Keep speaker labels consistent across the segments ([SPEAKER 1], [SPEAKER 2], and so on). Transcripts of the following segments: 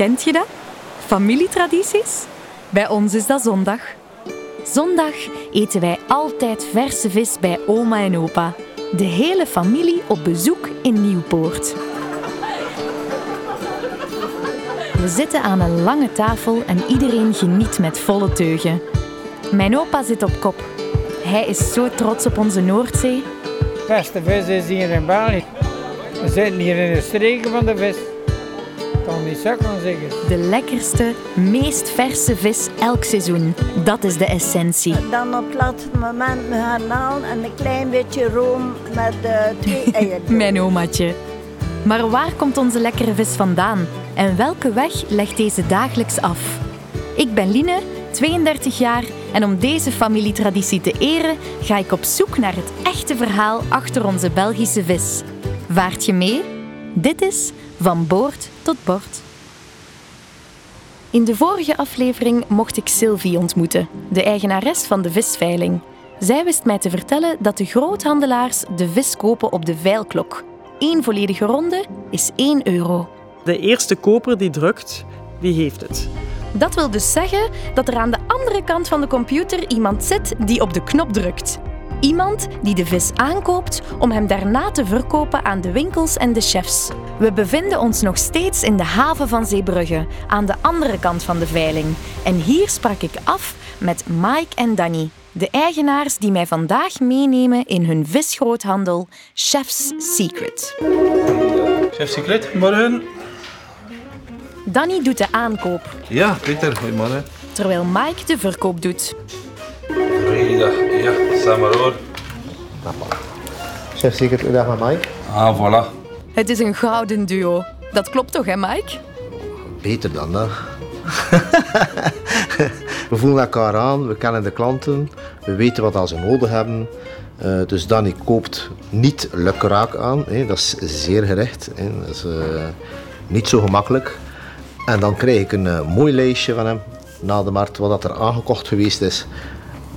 [SPEAKER 1] Kent je dat? Familietradities? Bij ons is dat zondag. Zondag eten wij altijd verse vis bij oma en opa. De hele familie op bezoek in Nieuwpoort. We zitten aan een lange tafel en iedereen geniet met volle teugen. Mijn opa zit op kop. Hij is zo trots op onze Noordzee.
[SPEAKER 2] beste vis is hier in België. We zitten hier in de streken van de vis. Kan niet zo kan zeggen.
[SPEAKER 1] De lekkerste, meest verse vis elk seizoen. Dat is de essentie.
[SPEAKER 3] Dan op het laatste moment me garnalen en een klein beetje room met eh, twee eieren.
[SPEAKER 1] Mijn omaatje. Maar waar komt onze lekkere vis vandaan? En welke weg legt deze dagelijks af? Ik ben Line, 32 jaar, en om deze familietraditie te eren ga ik op zoek naar het echte verhaal achter onze Belgische vis. Vaart je mee? Dit is Van Boord tot Bord. In de vorige aflevering mocht ik Sylvie ontmoeten, de eigenares van de visveiling. Zij wist mij te vertellen dat de groothandelaars de vis kopen op de veilklok. Eén volledige ronde is 1 euro.
[SPEAKER 4] De eerste koper die drukt, die heeft het.
[SPEAKER 1] Dat wil dus zeggen dat er aan de andere kant van de computer iemand zit die op de knop drukt. Iemand die de vis aankoopt om hem daarna te verkopen aan de winkels en de chefs. We bevinden ons nog steeds in de haven van Zeebrugge, aan de andere kant van de veiling. En hier sprak ik af met Mike en Danny, de eigenaars die mij vandaag meenemen in hun visgroothandel Chef's Secret.
[SPEAKER 5] Chef Secret, morgen.
[SPEAKER 1] Danny doet de aankoop,
[SPEAKER 5] Ja, Peter, goedemorgen.
[SPEAKER 1] terwijl Mike de verkoop doet.
[SPEAKER 5] Vrijdag, ja, samen hoor.
[SPEAKER 6] Chef zeker goedendag met Mike.
[SPEAKER 5] Ah, voilà.
[SPEAKER 1] Het is een gouden duo. Dat klopt toch, hè, Mike?
[SPEAKER 6] Beter dan dat. we voelen elkaar aan, we kennen de klanten, we weten wat ze nodig hebben. Eh, dus Danny koopt niet lukraak aan, hè. dat is zeer gerecht. Hè. Dat is eh, niet zo gemakkelijk. En dan krijg ik een eh, mooi lijstje van hem na de markt, wat dat er aangekocht geweest is.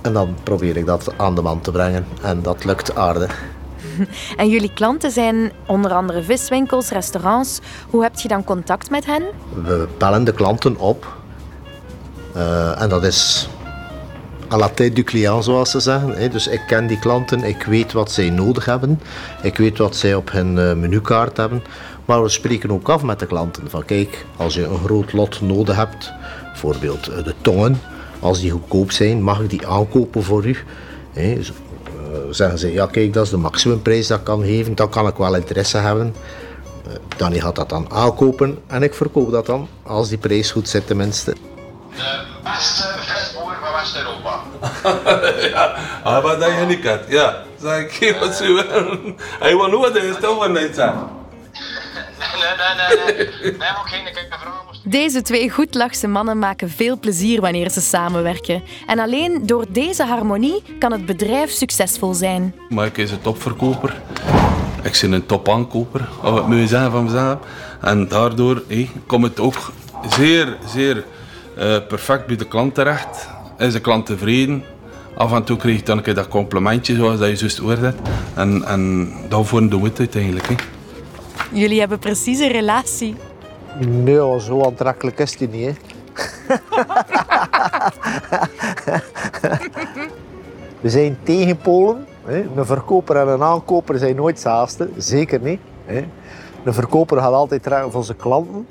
[SPEAKER 6] En dan probeer ik dat aan de man te brengen. En dat lukt aardig.
[SPEAKER 1] En jullie klanten zijn onder andere viswinkels, restaurants. Hoe heb je dan contact met hen?
[SPEAKER 6] We bellen de klanten op. Eh, en dat is à la tête du client, zoals ze zeggen. Dus ik ken die klanten, ik weet wat zij nodig hebben. Ik weet wat zij op hun eh, menukaart hebben. Maar we spreken ook af met de klanten. Van kijk, als je een groot lot nodig hebt, bijvoorbeeld eh, de tongen, als die goedkoop zijn, mag ik die aankopen voor u. Hè. Dus, eh, zeggen ze, ja kijk, dat is de maximumprijs dat ik kan geven, dan kan ik wel interesse hebben. Eh, Danny gaat dat dan aankopen en ik verkoop dat dan, als die prijs goed zit tenminste.
[SPEAKER 7] de beste visboer van West-Europa.
[SPEAKER 5] ja, ah, wat dat je niet kent. Ja, zeg ik hier wat ze willen. Hij wil nooit de stel van niet zijn.
[SPEAKER 7] Nee, nee, nee, nee. nee. Wij hebben ook geen vragen.
[SPEAKER 1] Deze twee goedlachse mannen maken veel plezier wanneer ze samenwerken. En alleen door deze harmonie kan het bedrijf succesvol zijn.
[SPEAKER 5] Mike is een topverkoper. Ik ben een topaankoper, als we het mogen zeggen van mezelf. En daardoor hé, komt het ook zeer, zeer eh, perfect bij de klant terecht. Is de klant tevreden. Af en toe krijg je dan een keer dat complimentje, zoals dat je juist hoorde. En, en daarvoor doen we het uiteindelijk. Hè.
[SPEAKER 1] Jullie hebben precies een relatie.
[SPEAKER 6] Nee, zo aantrekkelijk is die niet. We zijn tegen Polen. Een verkoper en een aankoper zijn nooit saasten. Zeker niet. Een verkoper gaat altijd trekken voor zijn klanten.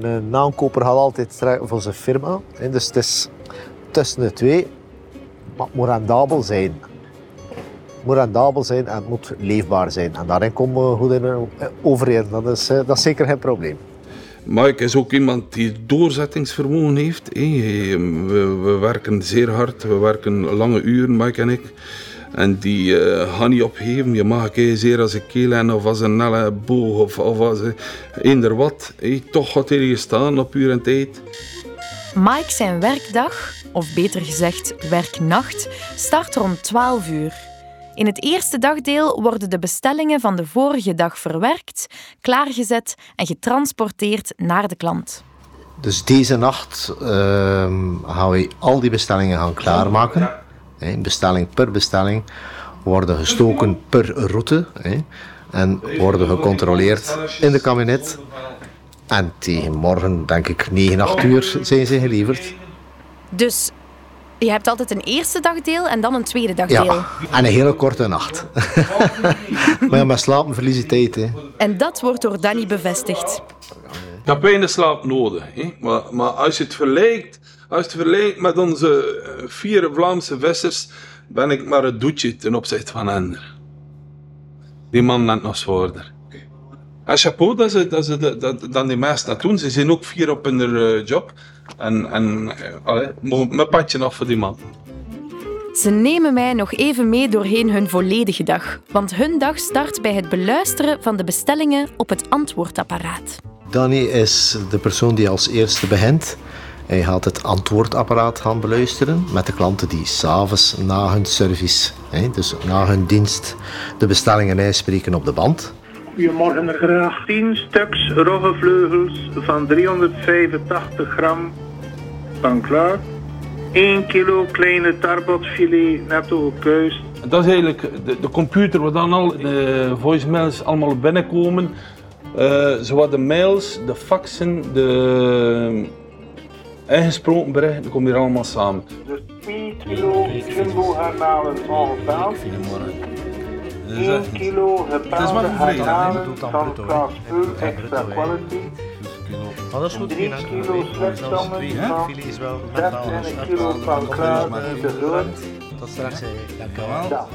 [SPEAKER 6] Een aankoper gaat altijd trekken voor zijn firma. Dus het is tussen de twee. Maar het moet rendabel zijn. Het moet rendabel zijn en het moet leefbaar zijn. En daarin komen we goed in eh, overeen. Dat is, eh, dat is zeker geen probleem.
[SPEAKER 5] Mike is ook iemand die doorzettingsvermogen heeft. We, we werken zeer hard, we werken lange uren, Mike en ik. En die gaan niet opgeven. Je mag een zeer als een keel of als een nelle boog of, of als een eender wat. Toch gaat hij hier staan op uur en tijd.
[SPEAKER 1] Mike zijn werkdag, of beter gezegd werknacht, start rond 12 uur. In het eerste dagdeel worden de bestellingen van de vorige dag verwerkt, klaargezet en getransporteerd naar de klant.
[SPEAKER 6] Dus deze nacht ehm, gaan we al die bestellingen gaan klaarmaken. Bestelling per bestelling worden gestoken per route. Hè, en worden gecontroleerd in de kabinet. En tegen morgen, denk ik, 9, 8 uur zijn ze geleverd.
[SPEAKER 1] Dus je hebt altijd een eerste dagdeel en dan een tweede dagdeel.
[SPEAKER 6] Ja, en een hele korte nacht. maar ja, met slapen verlies je tijd. Hè.
[SPEAKER 1] En dat wordt door Danny bevestigd.
[SPEAKER 5] Ik heb weinig slaap nodig. Hè? Maar, maar als je het vergelijkt, als je het vergelijkt met onze eh, vier Vlaamse vissers, ben ik maar een doetje ten opzichte van hen. Die man net nog zwaarder. En chapeau dat ze, dat ze dat, dat, dat die meesten dat doen. Ze zijn ook vier op hun eh, job. En, en eh, allee, mijn padje af voor die man.
[SPEAKER 1] Ze nemen mij nog even mee doorheen hun volledige dag. Want hun dag start bij het beluisteren van de bestellingen op het antwoordapparaat.
[SPEAKER 6] Danny is de persoon die als eerste begint. Hij gaat het antwoordapparaat gaan beluisteren met de klanten die s'avonds na hun service, hè, dus na hun dienst, de bestellingen inspreken op de band.
[SPEAKER 8] Goedemorgen, er graag 10 stuks roggevleugels van 385 gram van klaar. 1 kilo kleine tarbotfilet netto gekuist.
[SPEAKER 5] Dat is eigenlijk de, de computer waar dan al de voicemails allemaal binnenkomen. Eh zowat de mails, de faxen, de ingesproken berichten, die komen hier allemaal samen.
[SPEAKER 8] Dus 2 kilo jumbo garnalen ongedaan. 1 kilo gepaalde garnalen van Klaas Peul extra quality.
[SPEAKER 6] Dat is goed.
[SPEAKER 8] 3 kilo sletsangen van 30 kilo van de.
[SPEAKER 6] Tot straks. Dankjewel.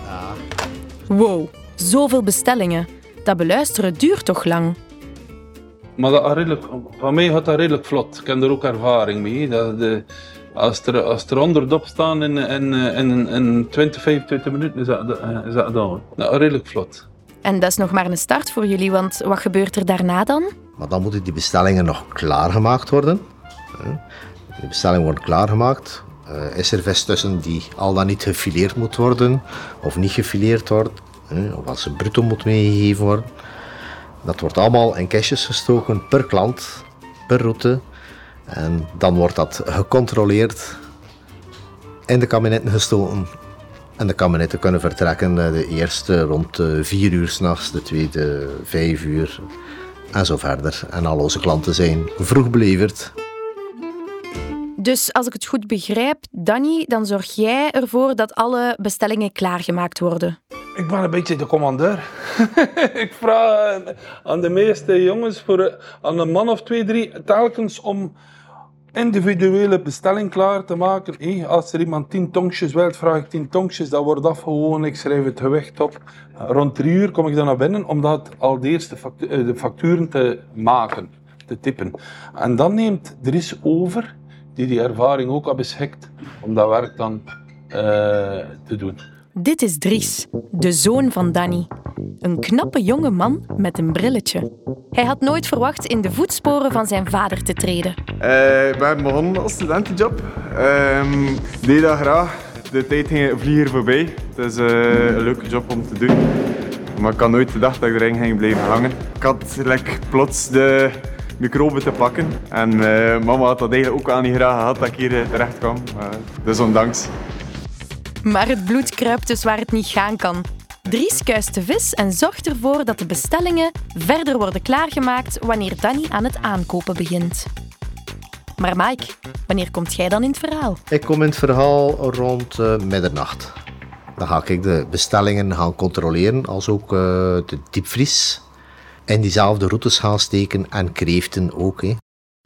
[SPEAKER 1] Wow, zoveel bestellingen. Dat beluisteren duurt toch lang?
[SPEAKER 5] Maar dat gaat redelijk, van mij gaat dat redelijk vlot. Ik heb er ook ervaring mee. Dat de, als, er, als er honderd op staan in, in, in, in 20, 25 minuten, is dat, is dat. Dat gaat redelijk vlot.
[SPEAKER 1] En dat is nog maar een start voor jullie, want wat gebeurt er daarna dan?
[SPEAKER 6] Maar dan moeten die bestellingen nog klaargemaakt worden. hè. Die bestellingen worden klaargemaakt. Eh, is er vis tussen die al dan niet gefileerd moet worden of niet gefileerd wordt, hè, of als ze bruto moet meegegeven worden. Dat wordt allemaal in kistjes gestoken per klant, per route. En dan wordt dat gecontroleerd, in de kabinetten gestoken. En de kabinetten kunnen vertrekken eh, de eerste rond 4 uur s'nachts, de tweede 5 uur en zo verder. En al onze klanten zijn vroeg beleverd.
[SPEAKER 1] Dus als ik het goed begrijp, Danny, dan zorg jij ervoor dat alle bestellingen klaargemaakt worden.
[SPEAKER 5] Ik ben een beetje de commandeur. ik vraag aan- de meeste jongens, voor, aan een man of twee, drie, telkens om individuele bestelling klaar te maken. Als er iemand tien tongjes wilt, vraag ik tien tongjes. Dat wordt afgewogen, ik schrijf het gewicht op. Rond drie uur kom ik dan naar binnen om dat al de eerste eh, de facturen te maken, te tippen. En dan neemt Dries over, die die ervaring ook al beschikt, om dat werk dan eh, te doen.
[SPEAKER 1] Dit is Dries, de zoon van Danny. Een knappe jonge man met een brilletje. Hij had nooit verwacht in de voetsporen van zijn vader te treden.
[SPEAKER 9] Eh, ik ben begonnen als studentenjob. Ehm, Ik deed dat graag. De tijd ging vlieger voorbij. Het is eh, een leuke job om te doen. Maar ik had nooit gedacht dat ik erin ging blijven hangen. Ik had like, plots de microben te pakken. En eh, mama had dat eigenlijk ook wel niet graag gehad dat ik hier terecht kwam. Dus ondanks.
[SPEAKER 1] Maar het bloed kruipt dus waar het niet gaan kan. Dries kuist de vis en zorgt ervoor dat de bestellingen verder worden klaargemaakt wanneer Danny aan het aankopen begint. Maar Mike, wanneer komt jij dan in het verhaal?
[SPEAKER 6] Ik kom in het verhaal rond eh, middernacht. Dan ga ik de bestellingen gaan controleren, als ook eh, de diepvries. In diezelfde routes gaan steken en kreeften ook. Hè.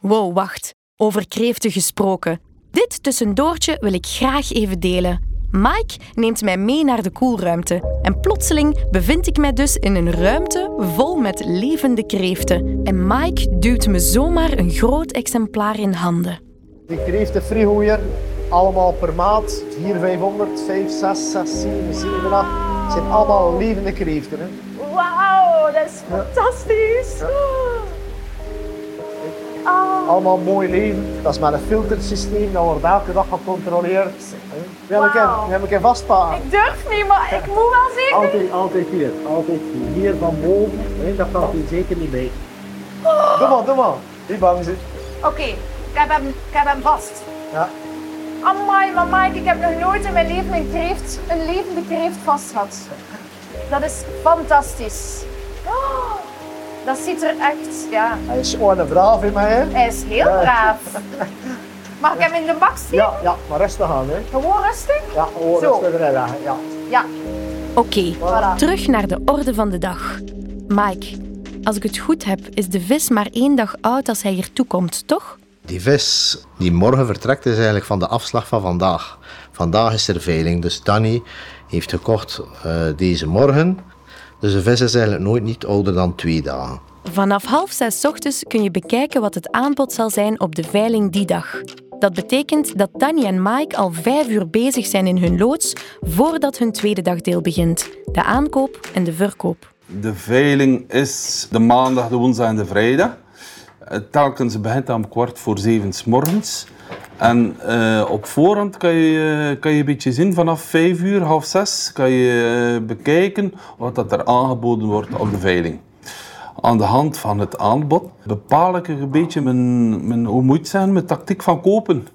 [SPEAKER 1] Wow, wacht. Over kreeften gesproken. Dit tussendoortje wil ik graag even delen. Mike neemt mij mee naar de koelruimte. En plotseling bevind ik mij dus in een ruimte vol met levende kreeften. En Mike duwt me zomaar een groot exemplaar in handen.
[SPEAKER 10] Die kreeften frigooier, allemaal per maat. 4, 500, 5, 6, 6, 7, 7, 8. Het zijn allemaal levende kreeften. Hè.
[SPEAKER 3] Wauw, dat is fantastisch. Oh.
[SPEAKER 10] Allemaal mooi leven. Dat is met een filtersysteem, dat wordt elke dag gecontroleerd. Wil ik
[SPEAKER 3] Wauw.
[SPEAKER 10] in, wil ik
[SPEAKER 3] durf niet, maar ik moet wel zeker.
[SPEAKER 10] Altijd, altijd hier. Altijd hier. Hier van boven, hè, dat kan hier zeker niet mee. Doe maar, doe maar. Niet bang zijn.
[SPEAKER 3] Oké, ik, heb hem- ik heb hem vast.
[SPEAKER 10] Ja.
[SPEAKER 3] Amai, maar Mike, ik heb nog nooit in mijn leven een, kreeft, een levende kreeft vast gehad. Dat is fantastisch. Oh,
[SPEAKER 11] Dat ziet er echt, ja.
[SPEAKER 10] Hij is gewoon een braaf in mij, hè?
[SPEAKER 11] Hij is heel braaf. Mag ik hem in de bak steken?
[SPEAKER 10] Ja, ja, maar rustig aan, hè?
[SPEAKER 11] Gewoon rustig?
[SPEAKER 10] Ja, gewoon
[SPEAKER 11] Zo.
[SPEAKER 10] rustig erin leggen, ja.
[SPEAKER 11] Ja.
[SPEAKER 1] Oké,
[SPEAKER 11] Voilà.
[SPEAKER 1] terug naar de orde van de dag. Mike, als ik het goed heb, is de vis maar één dag oud als hij hier toekomt, toch?
[SPEAKER 6] Die vis die morgen vertrekt is eigenlijk van de afslag van vandaag. Vandaag is er veiling, dus Danny heeft gekocht eh, deze morgen. Dus de vis is eigenlijk nooit niet ouder dan twee dagen.
[SPEAKER 1] Vanaf half zes ochtends kun je bekijken wat het aanbod zal zijn op de veiling die dag. Dat betekent dat Danny en Mike al vijf uur bezig zijn in hun loods voordat hun tweede dagdeel begint. De aankoop en de verkoop.
[SPEAKER 5] De veiling is de maandag, de woensdag en de vrijdag. Eh, Telkens begint om kwart voor zeven 's morgens. En eh, op voorhand kan je, kan je een beetje zien vanaf vijf uur, half zes, kan je eh, bekijken wat dat er aangeboden wordt op de veiling. Aan de hand van het aanbod bepaal ik een beetje mijn, mijn, hoe zeggen, mijn tactiek van kopen.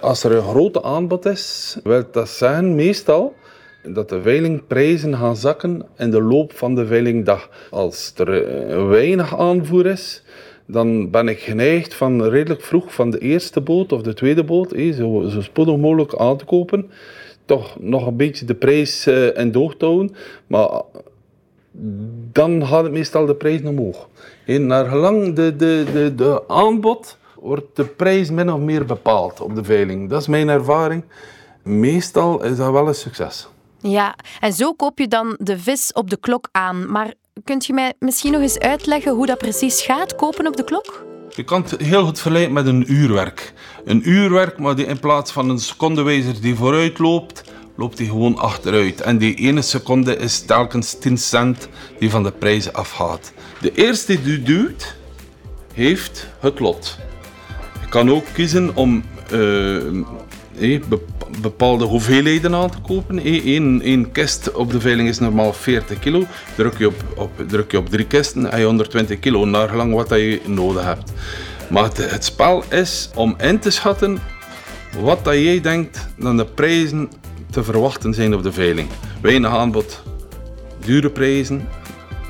[SPEAKER 5] Als er een grote aanbod is, wil dat zeggen meestal dat de veilingprijzen gaan zakken in de loop van de veilingdag. Als er eh, weinig aanvoer is, dan ben ik geneigd van redelijk vroeg van de eerste boot of de tweede boot, eh, zo, zo spoedig mogelijk aan te kopen. Toch nog een beetje de prijs eh, in doog te houden. Maar dan gaat het meestal de prijs omhoog. En naar gelang de, de, de, de aanbod wordt de prijs min of meer bepaald op de veiling. Dat is mijn ervaring. Meestal is dat wel een succes.
[SPEAKER 1] Ja, en zo koop je dan de vis op de klok aan. Maar kunt je mij misschien nog eens uitleggen hoe dat precies gaat, kopen op de klok?
[SPEAKER 5] Je kan het heel goed vergelijken met een uurwerk. Een uurwerk, maar die in plaats van een secondewijzer die vooruit loopt, loopt die gewoon achteruit. En die ene seconde is telkens 10 cent die van de prijzen afgaat. De eerste die duwt, heeft het lot. Je kan ook kiezen om eh, eh, bep- bepaalde hoeveelheden aan te kopen. Eén kist op de veiling is normaal 40 kilo. Druk je op, op, je op drie kisten en je 120 kilo, naar gelang wat je nodig hebt. Maar het, het spel is om in te schatten wat dat jij denkt dat de prijzen te verwachten zijn op de veiling. Weinig aanbod, dure prijzen,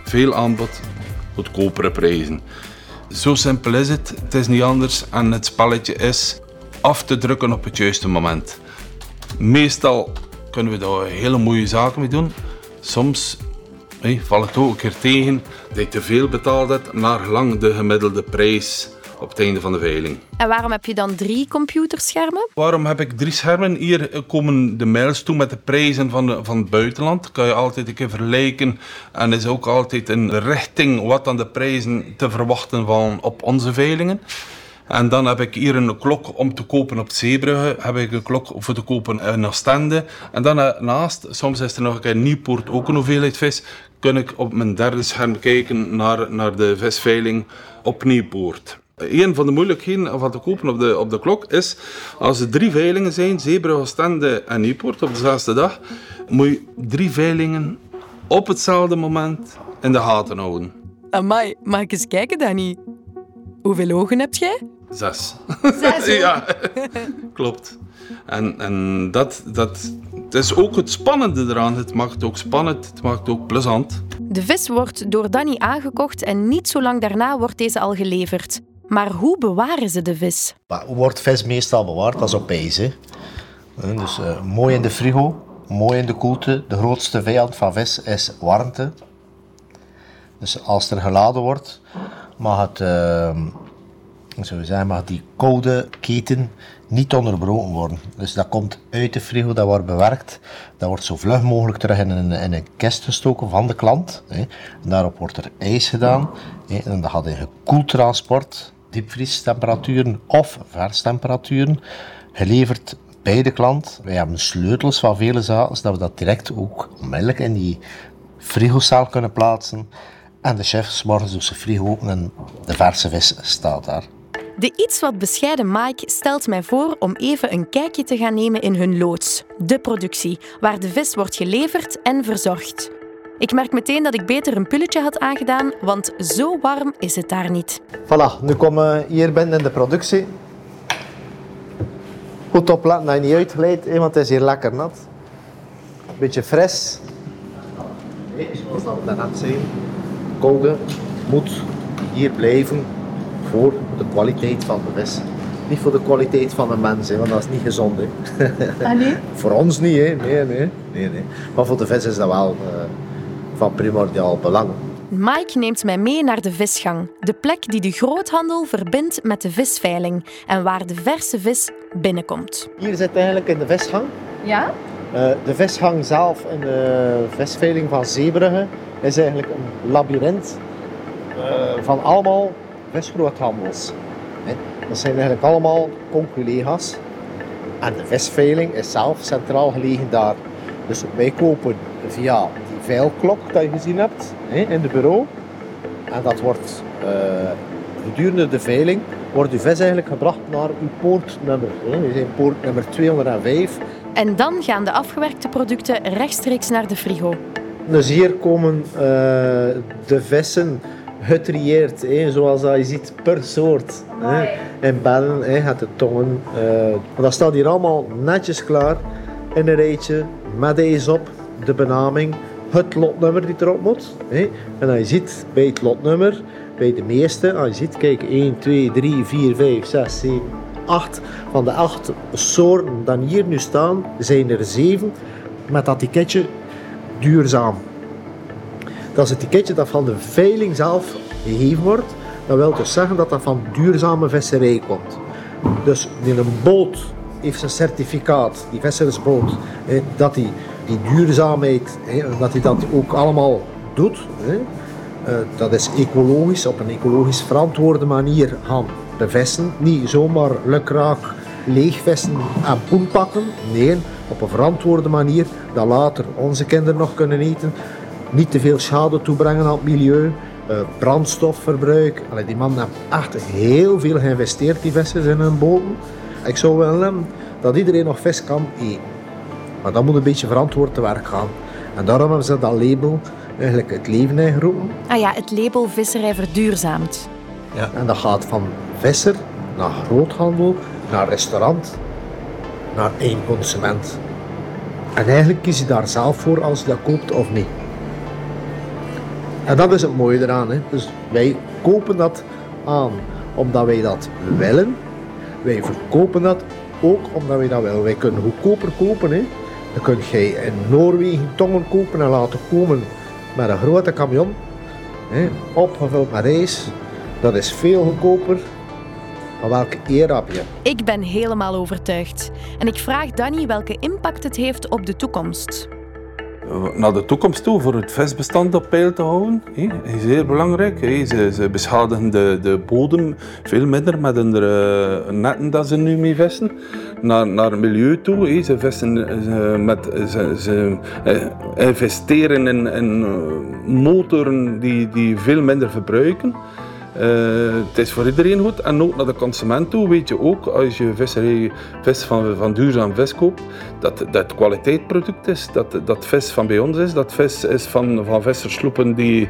[SPEAKER 5] veel aanbod, goedkopere prijzen. Zo simpel is het. Het is niet anders en het spelletje is af te drukken op het juiste moment. Meestal kunnen we daar hele mooie zaken mee doen. Soms hey, valt het ook een keer tegen dat je te veel betaald hebt naar gelang de gemiddelde prijs op het einde van de veiling.
[SPEAKER 1] En waarom heb je dan drie computerschermen?
[SPEAKER 5] Waarom heb ik drie schermen? Hier komen de mails toe met de prijzen van, de, van het buitenland. Kan je altijd een keer vergelijken. En is ook altijd een richting wat dan de prijzen te verwachten van op onze veilingen. En dan heb ik hier een klok om te kopen op Zeebrugge. Heb ik een klok voor te kopen in Oostende. En dan naast, soms is er nog een keer Nieuwpoort ook een hoeveelheid vis. Kun ik op mijn derde scherm kijken naar, naar de visveiling op Nieuwpoort. Een van de moeilijkheden van te kopen op de, op de klok is, als er drie veilingen zijn, Zeebrugge, Oostende en Nieuwpoort op dezelfde dag, moet je drie veilingen op hetzelfde moment in de gaten houden.
[SPEAKER 1] Amai, mag ik eens kijken, Danny? Hoeveel ogen heb jij?
[SPEAKER 5] Zes.
[SPEAKER 1] Zes,
[SPEAKER 5] ja, klopt. En, en dat, dat het is ook het spannende eraan. Het maakt ook spannend, het maakt ook plezant.
[SPEAKER 1] De vis wordt door Danny aangekocht en niet zo lang daarna wordt deze al geleverd. Maar hoe bewaren ze de vis?
[SPEAKER 6] Wordt vis meestal bewaard? Dat is op ijs. Hè. Dus eh, mooi in de frigo, mooi in de koelte. De grootste vijand van vis is warmte. Dus als er geladen wordt, mag, het, eh, je zeggen, mag die koude keten niet onderbroken worden. Dus dat komt uit de frigo, dat wordt bewerkt. Dat wordt zo vlug mogelijk terug in een, in een kist gestoken van de klant. Hè. Daarop wordt er ijs gedaan. Hè. En dat gaat in gekoeld transport, diepvriestemperaturen of verstemperaturen, geleverd bij de klant. Wij hebben sleutels van vele zaken, zodat we dat direct ook onmiddellijk in die frigozaal kunnen plaatsen. En de chef morgens doet zijn frigo open en de verse vis staat daar.
[SPEAKER 1] De iets wat bescheiden Mike stelt mij voor om even een kijkje te gaan nemen in hun loods, de productie, waar de vis wordt geleverd en verzorgd. Ik merk meteen dat ik beter een pulletje had aangedaan, want zo warm is het daar niet.
[SPEAKER 10] Voilà, nu komen we hier binnen in de productie. Goed opletten dat je niet uitglijdt, want het is hier lekker nat. Beetje fris. Nee, zoals dat we net zei. Koude moet
[SPEAKER 12] hier blijven voor de kwaliteit van de vis. Niet voor de kwaliteit van de mens, hè, want dat is niet gezond. Hè.
[SPEAKER 13] Ah, nee?
[SPEAKER 12] voor ons niet, hè. Nee, nee, nee, nee. Maar voor de vis is dat wel eh, van primordiaal belang.
[SPEAKER 1] Mike neemt mij mee naar de visgang, de plek die de groothandel verbindt met de visveiling en waar de verse vis binnenkomt.
[SPEAKER 6] Hier zit eigenlijk in de visgang.
[SPEAKER 13] Ja?
[SPEAKER 6] Eh, de visgang zelf in de visveiling van Zeebrugge is eigenlijk een labyrint eh, van allemaal visgroothandels. Dat zijn eigenlijk allemaal conculega's. En de visveiling is zelf centraal gelegen daar. Dus wij kopen via die veilklok dat je gezien hebt in het bureau. En dat wordt eh, gedurende de veiling wordt uw vis eigenlijk gebracht naar uw poortnummer. We zijn poort nummer 205.
[SPEAKER 1] En dan gaan de afgewerkte producten rechtstreeks naar de frigo.
[SPEAKER 6] Dus hier komen eh, de vissen getrieerd, hè, zoals dat je ziet, per soort. Hè. In bellen, hè, gaat de tongen. maar dat staat hier allemaal netjes klaar in een rijtje met deze op, de benaming, het lotnummer die erop moet. Hè. En als je ziet bij het lotnummer, bij de meeste, als je ziet, kijk, 1, 2, 3, 4, 5, 6, 7, 8. Van de 8 soorten die hier nu staan, zijn er 7 met dat etiketje duurzaam. Dat is het etiketje dat van de veiling zelf gegeven wordt. Dat wil dus zeggen dat dat van duurzame visserij komt. Dus in een boot heeft zijn certificaat, die vissersboot, dat hij die duurzaamheid, dat hij dat ook allemaal doet. Eh, dat is ecologisch, op een ecologisch verantwoorde manier gaan bevissen. Niet zomaar lukraak leegvissen en poen pakken. Nee, op een verantwoorde manier dat later onze kinderen nog kunnen eten. Niet te veel schade toebrengen aan het milieu. eh, brandstofverbruik. Allee, die mannen hebben echt heel veel geïnvesteerd, die vissers in hun boten. Ik zou willen dat iedereen nog vis kan eten. Maar dat moet een beetje verantwoord te werk gaan. En daarom hebben ze dat label eigenlijk het leven ingeroepen.
[SPEAKER 1] Ah ja, het label visserij verduurzaamt.
[SPEAKER 12] Ja.
[SPEAKER 6] En dat gaat van visser naar groothandel, naar restaurant, naar één consument. En eigenlijk kies je daar zelf voor als je dat koopt of niet. En dat is het mooie eraan. Hè. Dus wij kopen dat aan omdat wij dat willen. Wij verkopen dat ook omdat wij dat willen. Wij kunnen goedkoper kopen. Hè. Dan kun je in Noorwegen tongen kopen en laten komen met een grote camion. Hè, opgevuld met ijs. Dat is veel goedkoper. Maar welke eer heb je?
[SPEAKER 1] Ik ben helemaal overtuigd. En ik vraag Danny welke impact het heeft op de toekomst.
[SPEAKER 5] Naar de toekomst toe voor het visbestand op peil te houden. is zeer belangrijk. Ze, ze beschadigen de, de bodem veel minder met hun eh, netten dat ze nu mee vissen. Naar, naar het milieu toe. Ze, vissen, met, ze, ze eh, investeren in, in eh, motoren die, die veel minder verbruiken. Eh, het is voor iedereen goed. En ook naar de consument toe weet je ook, als je vis van, van duurzaam vis koopt, dat dat kwaliteitproduct is. Dat dat vis van bij ons is. Dat vis is van, van vissersloepen die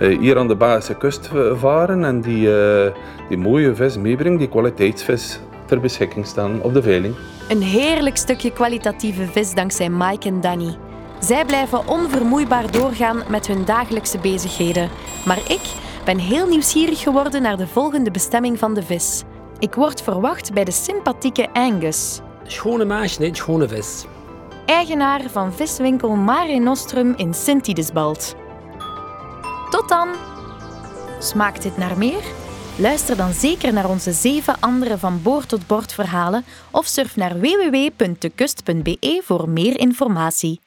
[SPEAKER 5] eh, hier aan de Baarse kust varen en die, eh, die mooie vis meebrengen, die kwaliteitsvis ter beschikking staan op de veiling.
[SPEAKER 1] Een heerlijk stukje kwalitatieve vis dankzij Mike en Danny. Zij blijven onvermoeibaar doorgaan met hun dagelijkse bezigheden. Maar ik ben heel nieuwsgierig geworden naar de volgende bestemming van de vis. Ik word verwacht bij de sympathieke Angus,
[SPEAKER 4] Schone maasje, nee, schone vis.
[SPEAKER 1] eigenaar van viswinkel Mare Nostrum in Sint-Idesbald. Tot dan! Smaakt dit naar meer? Luister dan zeker naar onze zeven andere van boord tot bord verhalen of surf naar www.dekust.be voor meer informatie.